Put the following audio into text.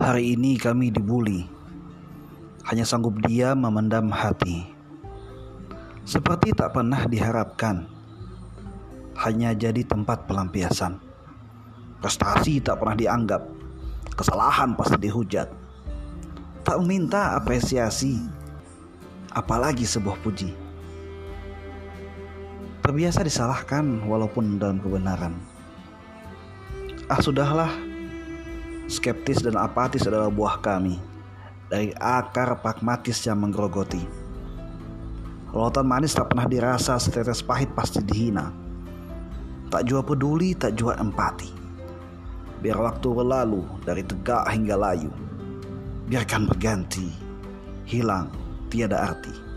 Hari ini kami dibuli, hanya sanggup diam memendam hati. Seperti tak pernah diharapkan, hanya jadi tempat pelampiasan. Prestasi tak pernah dianggap, kesalahan pasti dihujat. Tak meminta apresiasi, apalagi sebuah puji. Terbiasa disalahkan walaupun dalam kebenaran. Ah sudahlah, skeptis dan apatis adalah buah kami dari akar pragmatis yang menggerogoti. Lautan manis tak pernah dirasa, setetes pahit pasti dihina. Tak jua peduli, tak jua empati. Biar waktu berlalu dari tegak hingga layu. Biarkan berganti, hilang, tiada arti.